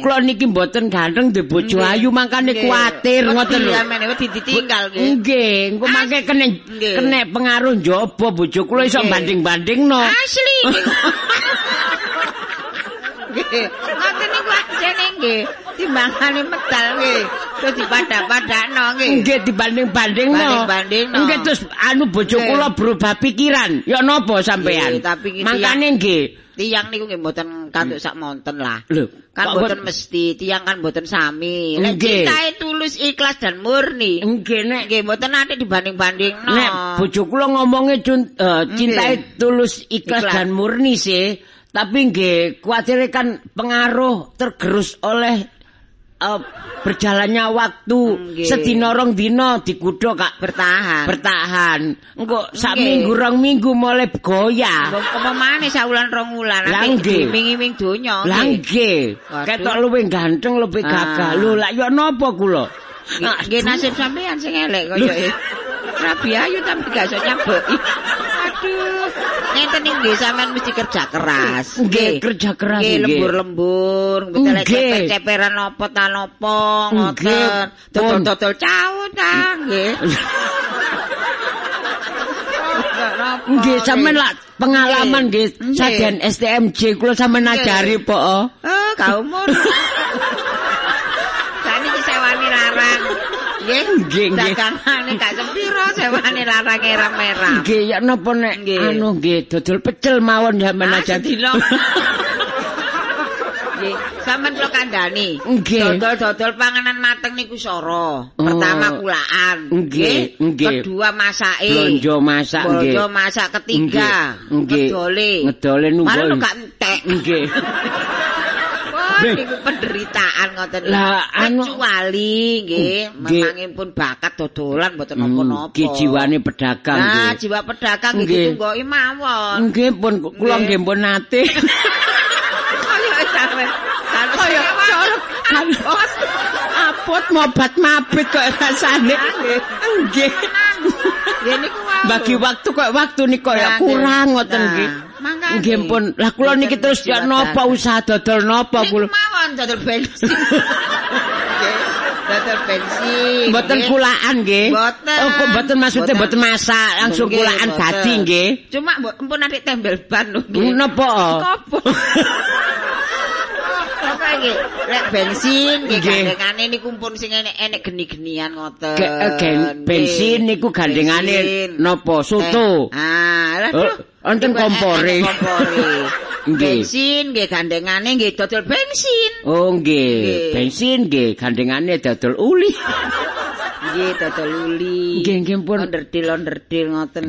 Kula niki mboten ganteng ndek bojo ayu mangkane kuwatir ngoten lho. Wedi wedi ditinggal nggih. Nggih, engko mangke kene kene pengaruh njaba bojo kula iso banding-bandingno. Asli. Nggih. Ngoten niku ajene nggih. Timbangane medal nggih. Terus dipadak-padakno nggih. Nggih dibanding-bandingno. Banding-bandingno. Nggih terus anu bojo kula berubah pikiran. Ya napa sampean? Mangkane nggih. Tiang niku nggih mboten katut sak monten lah. Lho, Kan mboten mesti, tiang kan mboten sami. Nggih. cintae tulus, ikhlas dan murni. Nggih nek Nggih mboten ate dibanding-bandingno. Nek bojo kula ngomongnya cun, eh, Nggih. tulus ikhlas, Ikhlas. dan murni sih, tapi nggih kuwatir kan pengaruh tergerus oleh eh, berjalannya waktu Nggih. sedina rong dina digudho Kak bertahan. bertahan. Engko sak Nggih. minggu rong minggu mulai goyah. Apa maneh rong wulan Lah, ate nggih. iming-iming donya. Lah nggih. ketok luwih ganteng, luwih Ah. gagah. Lho, lak yo napa kula? Nggih nasib sampean sing elek kaya e. Rabi ayu tapi gak iso nyabeki. Aduh. Ngeten iki nggih sampean mesti kerja keras. Nggih, kerja keras, Nggih lembur-lembur, ceper-ceperan apa ta napa ngoten. Dodol-dodol cawu ta nggih. Nggih, sampean lak pengalaman nggih saden STMJ kula sampean ajari po. oh. Oh, Nggih. Nggih, nggih. Dagangane gak sepiro sewani larang merah-merah. Nggih, ya napa nek anu nggih dodol pecel mawon sampean Ah, ajari. sedina. Nggih, sampean kula kandhani. Dodol-dodol panganan mateng niku soro. Oh. Pertama kulaan. Nggih, nggih. Kedua masake. Blonjo masak nggih. Blonjo masak ketiga. Nggih. Ngedole. Ngedole nunggu. Lu gak entek. Nggih. Niku penderitaan ngoten. Lah, anu- kecuali nggih, Nggih. memangipun bakat dodolan mboten napa-napa. Nggih jiwane pedagang Nah, nggih. jiwa pedagang Nggih. gitu nggoki mawon. Nggih pun kula Nggih. nggih pun nate. Kaya sampe. Kaya kan apot mobat mabit kok rasane. Nggih. Niku wau. Bagi waktu kok waktu nih kok ya Nah, kurang nggih. ngoten Nah, nggih. Nggih pun. Lah kula niki terus ya napa usaha dodol napa kula. mawon dodol bensin. Dodol bensin. Mboten kulaan nggih. Mboten. Oh, kok mboten maksudnya Mboten. masak, langsung kulaan dadi nggih. Cuma mbok empun adik tembel ban lho nggih. Napa? Kopo. Apa iki? Lek bensin nggih gandengane niku pun sing enek-enek geni-genian ngoten. Ge- eh, bensin niku gandengane napa? Soto. Eh, Ah, wonten Niku kompore. enek bensin nggih gandengane nggih dodol bensin. Oh nggih, bensin nggih gandengane dodol uli. Nggih dodol uli. Nggih nggih pun. Onderdil-onderdil ngoten.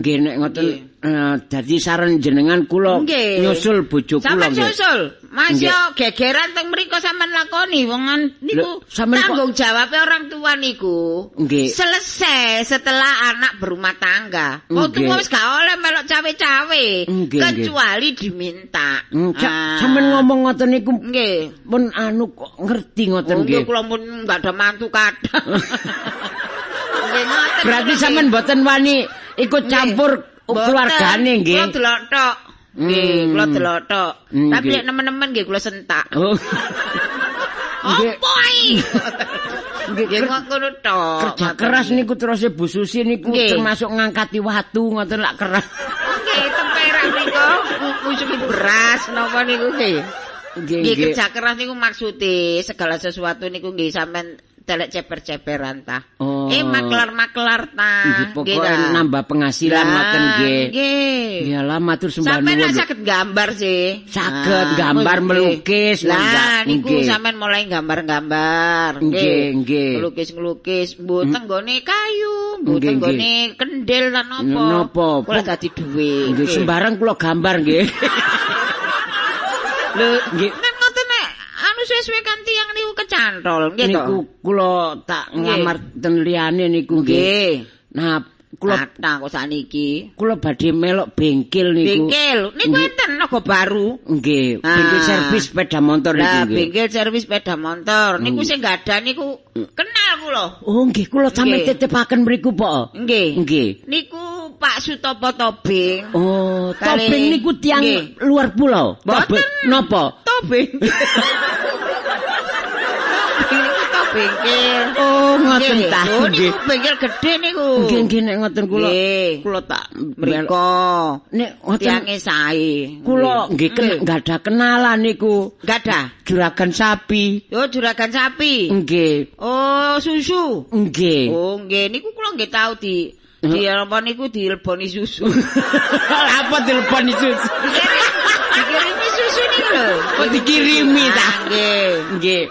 Nggih nek ngoten Eh, dadi saran jenengan kula Nggih. nyusul bojo kula Sampeyan nggih. susul. Mas Nggih. yo gegeran teng mriku sampean lakoni wongan niku Lho, sampean kok- tanggung jawab orang tua niku. Nggih. Selesai setelah anak berumah tangga. Wong Nggih. tua wis gak oleh melok cawe-cawe Nggih, kecuali diminta. Hmm, Ah. Sampeyan ngomong ngoten niku nggih. pun anu kok ngerti ngoten nggih. kula pun enggak ada mantu kadang. Nggih, ngoten Berarti sampean mboten wani ikut campur. Keluargane nggih. Kula delok tok. Nggih, Hmm. kula delok tok. Hmm, Tapi lek nemen-nemen nggih kula sentak. Oh. Apa iki? Nggih ngono tok. Kerja keras niku terus Bu Susi niku termasuk ngangkati watu ngoten lak keras. Nggih, temperak niku musuhi beras napa niku Nggih nggih. kerja keras niku maksude segala sesuatu niku nggih sampean telek ceper-ceperan ta. Oh. Eh maklar-maklar ta. Nggih pokoke ta. nambah penghasilan Lah, ngoten nggih. Nggih. Iyalah matur sembah Sampeyan nuwun. lah saged gambar sih. Saged Ah, gambar, nggih. melukis, Lah niku sampean mulai gambar-gambar. Nggih, nggih. Ngelukis-ngelukis, mboten nggone kayu, mboten nggone kendel lan napa. Napa? Kula dadi duwe. Nggih sembarang kula gambar nggih. Lho, Nggih. Suwe-suwe kan tiyang niku kecantol, nggih to. niku kula tak Nggih. nglamar ten liyane niku nggih. Nah, kula Kula kok saniki. kula badhe melok bengkel niku. Bengkel, niku enten naga baru. Nggih, Ah. bengkel servis sepeda motor niku Lah, nggih. bengkel servis sepeda motor. Niku Hmm. sing gadah niku kenal kula. Oh, nggih kula sampe titipaken mriku, Pak. Nggih. Nggih. Niku Pak Sutopo Tobing. Oh, Kali- topeng niku tiang Nggih. luar pulau. Topeng napa? Tobing. bengkel. Oh, ngoten ta. Nggih. bengkel gede niku. Nggih, nggih nek ngoten kula. Kula tak Mriko. Nek ngoten Tiange sae. kula nggih kena Nggih. nggak ada kenalan niku. Gadah. Juragan sapi. Yo juragan sapi. Nggih. Oh, susu. Nggih. Oh, nggih niku kula nggih tau di di apa niku dileboni susu. Apa telepon itu? Dikirimi susu niku lho. Oh, dikirimi ta? Nggih.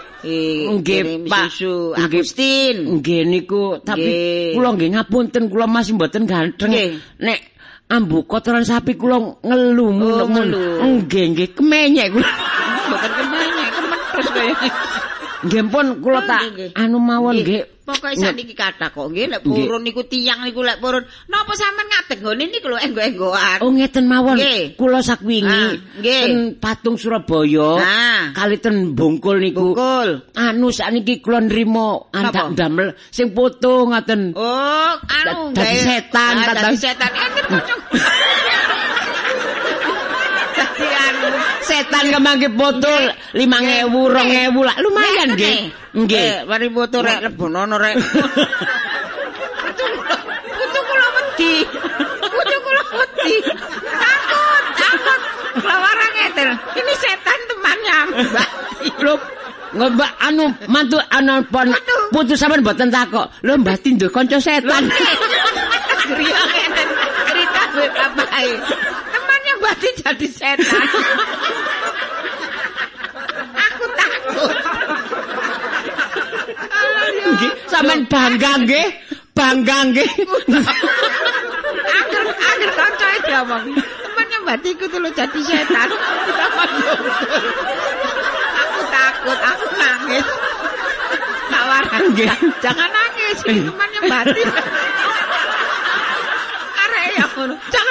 Nggih. Pak. susu. Agustin. Nggih niku tapi kula nggih ngapunten kula masih mboten ganteng. Nek ambu kotoran sapi kula ngelu Oh, ngono. Nggih, nggih kemenyek kula. Bukan kemenyek, kemetus kaya. Nggih pun kula tak anu mawon nggih. Pokoke sakniki kathah kok nggih lek purun niku tiyang niku lek purun. Napa sampean ngadeg nggone niku lho enggo-enggoan. Oh ngeten mawon. Kula sakwingi Ah, ten Patung Surabaya. Ah. Kali ten Bungkul niku. Bungkul. Anu sakniki kula nrimo andak damel sing foto ngoten. Oh, anu Da- dadi setan, Ah, dadi setan. Dadi anu Setan kemangke foto 5000 2000 lah lumayan nggih. Nggih. Eh, mari foto rek lebonono rek. Putu kula wedi. Putu kula wedi. Takut, takut. Lawarang ngeten. Ini setan temannya Mbak. Lho Mbak anu mantu anu pon putu sampean mboten takok. Lho Mbah Tindo kanca setan. Griya ngeten. Cerita duwe bapae. Bati jadi setan. Aku takut. Nggih, sampean bangga nggih. Bangga nggih. Angger angger kanca e diomong. Temannya Bati ku tuh lo jadi setan. aku takut, aku nangis. Tawaran. Nggih. Jangan nangis, temannya Bati. Arek ya ngono. Jangan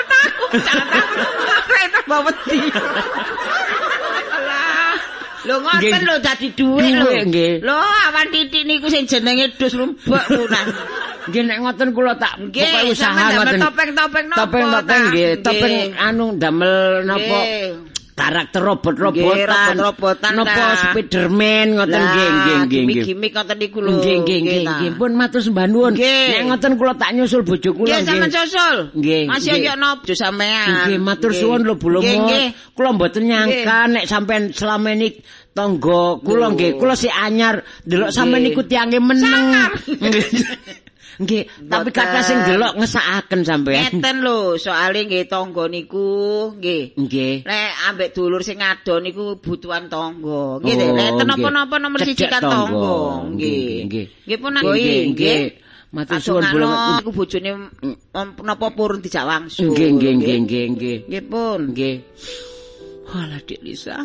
Arek tambah wedi. Lho ngoten lho dadi dhuwit lho. Nggih. Lho awan titik niku sing jenenge dus lumbek lunan. Nggih nek ngoten kula tak pokoke usaha ngoten. topeng-topeng napa Topeng-topeng nggih, topeng anu damel napa? Nggih. karakter Nggih, robot-robotan. robot-robotan Napa. Spiderman ngoten nggih nggih nggih. nggih. Gimik-gimik ngoten niku lho. Nggih nggih nggih nggih. Pun matur sembah nuwun. Nggih. Nek ngoten kula tak nyusul bojo kula Nggih sampean susul. Nggih, Masih nggih. yo nopo sampean. Nggih, matur Nggih. suwun lho Bu Nggih, Lomo. nggih. Kula mboten nyangka nek sampean selama ini tangga kula nggih, kula si anyar delok sampean Nggih. niku tiange meneng. Nggih. Tapi kata sing delok ngesakaken sampean. Ngeten lho, soalé nggih tangga niku nggih. Nggih. Lek ambek dulur sing ado niku butuhan tangga. Nggih, Oh, lek nggih. napa-napa nomor siji kan tangga. Nggih, Nggih. pun Nggih, nggih. Matur suwun Bu Lomo. Aku bojone mm, napa purun dijak wangsul. Nggih, nggih, nggih, nggih, nggih. Nggih pun. Nggih. Walah Dik Lisa.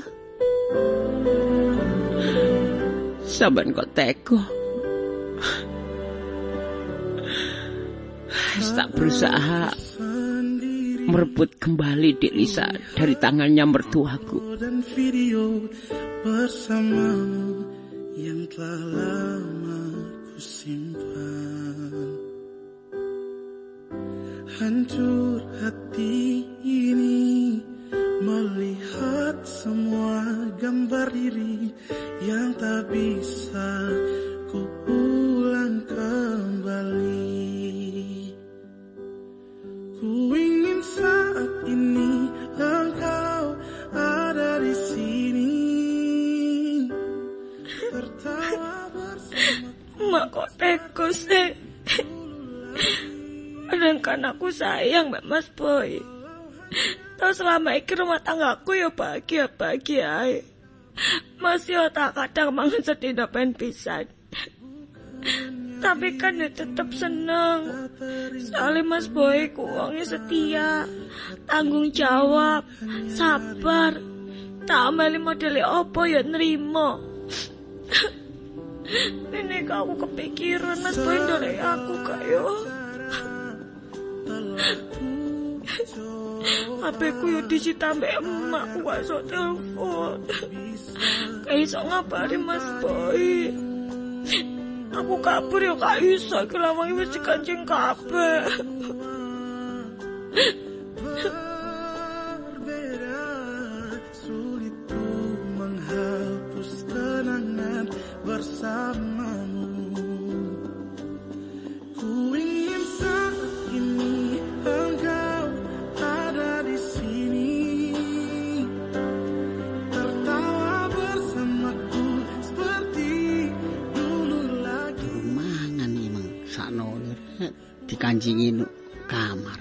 Saban kok teko. Tak berusaha merebut kembali Dik Lisa dari tangannya mertuaku. dan video yang telah lama ku simpan. Hancur hati ini melihat semua gambar diri yang tak bisa ku kembali. Ku ingin saat ini engkau ada di sini tertawa bersama Mak kok teko sih? Sedangkan aku sayang Mbak Mas Boy. Tahu selama ini rumah tanggaku ya bahagia-bahagia ae. Mas yo tak kadang mangan sedih pengen pisan. Tapi kan ya tetep seneng. Soalnya Mas Boy ku wongnya setia, tanggung jawab, sabar. Tak amali modeli opo ya nerimo. Ini kok aku kepikiran Mas Boy ndolek aku kayo. HP ku yo disita mbek emak ku gak telepon. Gak iso ngabari Mas Boy. Aku kabur yo gak iso iki lawange wis dikancing kabeh. sulit menghapus kenangan bersamamu dikancingi no kamar.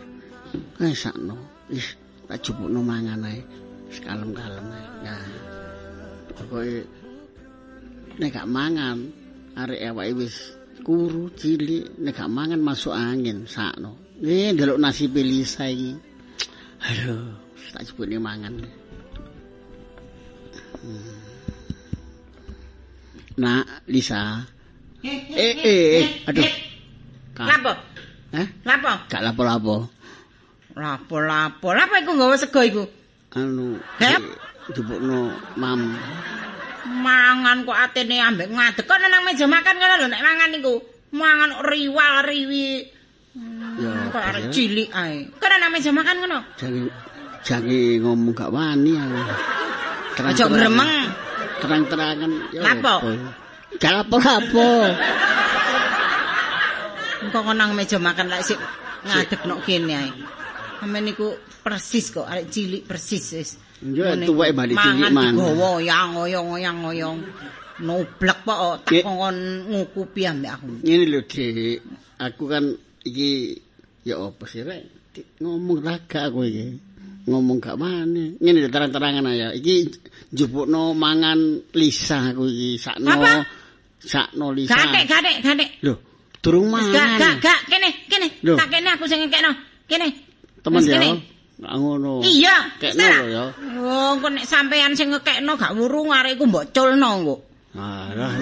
Eh sakno. Wis tak jupukno mangan ae. Wis kalem-kalem ae. Nah. Pokoke nek gak mangan arek awake wis kuru cilik nek gak mangan masuk angin sakno. Eh ndelok nasi Lisa iki. Aduh, tak jupukne mangan. Hmm. Nak Lisa. Eh eh eh aduh. Ka- Eh? Lapo? Gak lapo-lapo. Lapo-lapo. Lapo iku nggawa sego iku? Anu, Hep. jupukno mam. Mangan kok atene ambek ngadeg. Kok nang meja makan ngono lho nek mangan iku. Mangan riwal riwi. Ya, Kok arek cilik ae. Kok nang meja makan ngono? jange jange ngomong gak wani aku. Aja gremeng. Terang-terangan ya. Lapo? Gak lapo-lapo. Kok nang meja makan lek sik ngadeg nok kene ae. Amen niku persis kok arek cilik persis wis. Ya, Ngene tuweke iku. balik cilik man. oyang oyong. Noblek kok tak Nggih. kongkon ngukupi ambek aku. Ini lho, Dik. Aku kan iki ya apa sih rek? Ngomong raga aku iki. Ngomong gak wani. Ngene terang-terangan aja. Iki jupukno mangan Lisa aku iki sakno. Sakno Lisa. Gatek gatek gatek. Lho, durung mangan. Gak gak gak kene kene. Tak kene aku sing ngekekno. Kene. Temen ya. kene. Ngono. Iya, Kekno lho ya. Oh, kok nek sampean sing ngekekno gak wurung arek iku mbok culno kok. Alah,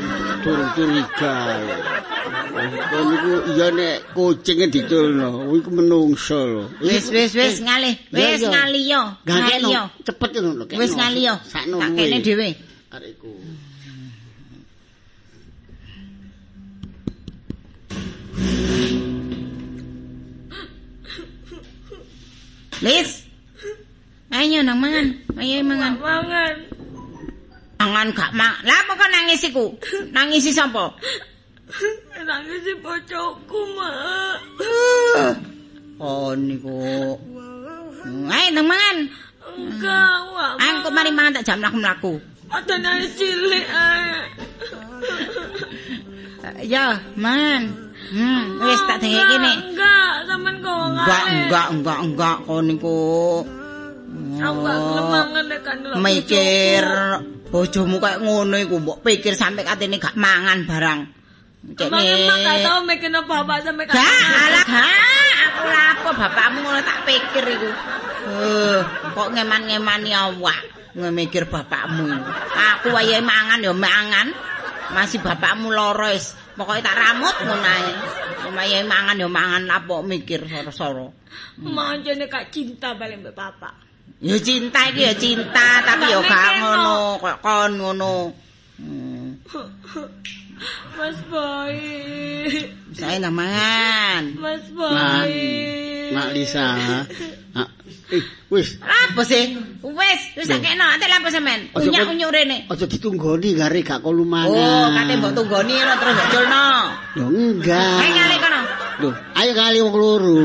turun curiga. Kon niku iya nek kucinge diculno, iku menungso lho. Wis wis wis ngalih. Wis ya. ngaliyo. Gak Ngaliyo. kekno, cepet ngono lho. Wis ngaliyo. Sakno Tak kene dhewe. Arekku. Lis. Ayo nang mangan. Ayo mangan. Mangan. Mangan gak mang. Lah apa kok nangis iku? Nangisi sapa? Nangis si bocokku, Mak. Oh niku. Ayo nang mangan. Enggak, wak. Ayo kok mari mangan tak jam mlaku. Ada nari cilik, ae. Ya, man. Hmm, wis tak dengek kene. Enggak, sampean kok Enggak, enggak, enggak, enggak kok niku. Aku nek kan lho. mikir bojomu kayak ngono iku mbok pikir sampe katene gak mangan barang. Emang emang gak tau mikir bapak sampe Gak, alah gak. Aku lapo bapakmu ngono tak pikir iku. Eh, kok ngeman-ngemani awak ngemikir bapakmu. Aku wayahe mangan ya mangan. Masih bapakmu loro wis. Pokoke tak ramut ngono ae. Wayahe mangan ya mangan lapo mikir soro-soro. Manjane gak cinta balik mbek bapak. Ya cinta iki ya cinta, tapi ya Gak ngono, no. kok kon ngono. Hmm. Mas Boy. Saya mangan. Mas Boy. Mak Lisa. Ah, eh, wis. Apa sih? Wes, wis tak kena, ate lapo sampean? Ojo Unyak unyuk rene. Aja ditunggoni gare gak kolu mangan. Oh, kate mbok tunggoni ora terus mbok culno. Ya enggak. Ayo kali kono. Loh, ayo kali wong loro.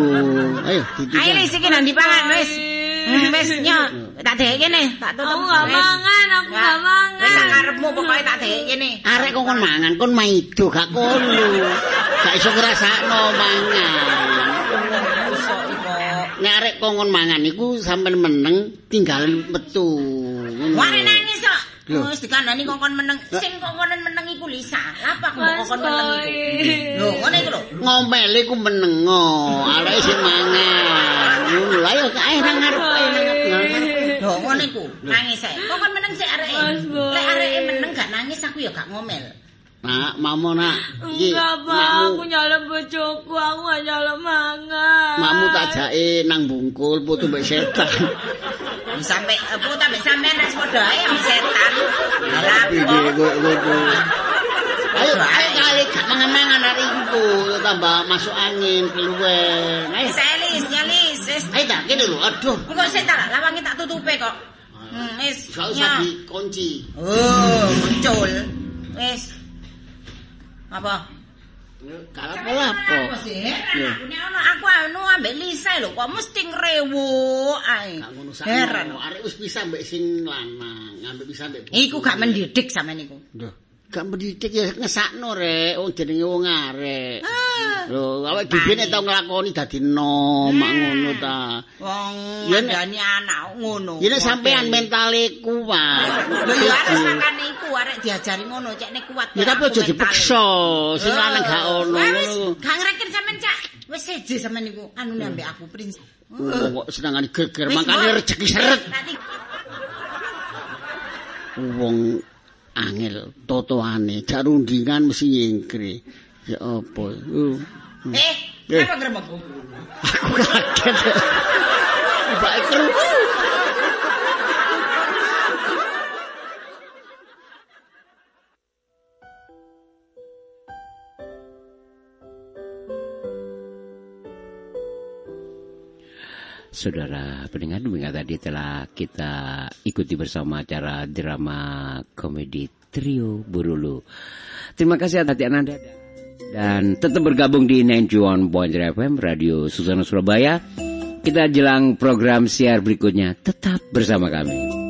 Ayo. Ayo wis iki nang dipangan wis. Hmm, wis nyok, tak dek kene, tak tutup. Aku gak mangan, aku Gak. mangan. Wis sak karepmu pokoke tak dek kene. Arek kok kon mangan, kon maido gak kono. Gak iso ngrasakno mangan. Nek arek kok kon mangan iku sampean meneng tinggalan metu. Ngono. Ware nangis kok. Lho. Wis dikandani kongkon meneng. Sing kongkonen meneng iku Lisa. Mas kongkon meneng iku? Lho, ngene iku lho. ngomele ku menengo, arek sing mangan. Ngono lha ya kae nang ngarep ae nang ngarep. Lho, ngene iku. Nangis ae. Kongkon meneng sik areke. Lek areke meneng gak nangis aku ya gak ngomel. Nak, mamo nak. Enggak, Pak. Aku nyalem bojoku, aku gak nyalem mangan. makmu tak jake nang bungkul putu mbek setan. Sampai apa sampai sampean nek padha ae ambek setan. Lah Piye kowe ngono. Ayo, ayo kali gak mangan-mangan hari itu tambah masuk angin keluar. Ayo, Selis, nyalis, wis. ayo tak kene lho. Aduh, Engko setan lawange tak tutupe kok. Hmm, wis. gak usah dikunci. Oh, muncul. Wis. Apa? Apa-apa. Apa sih? Heran aku nek ono aku anu ambek Lisa lho kok mesti ngrewuk ae. Heran. Arek wis bisa mbek sing lanang, ngambek bisa mbek. Iku gak mendidik sampean iku. Duh, gak mendidik ya ngesakno rek, wong jenenge wong arek. Ah, Lho, awake dhewe nek tau nglakoni dadi nom, mak ngono ta. wong ngandani anak ngono. Yen sampean mentale kuat. Lho ya harus makane iku arek diajari ngono cek nek kuat. Ya tapi aja aku dipeksa, sing mentale. lanang gak ono. Wis gak ngreken sampean cak. Wis seje sampean iku anune ambek aku prinsip. Wong kok senengane geger, makane Mbok. rezeki seret. Wong angel totoane, jar undingan mesti nyingkri. Ya apa? Uh, Eh, Eh. apa gremengku? Aku kaget. Kru. Saudara pendengar demikian tadi telah kita ikuti bersama acara drama komedi trio Burulu. Terima kasih atas hati Anda dan tetap bergabung di 91.3 FM Radio Susana Surabaya. Kita jelang program siar berikutnya tetap bersama kami.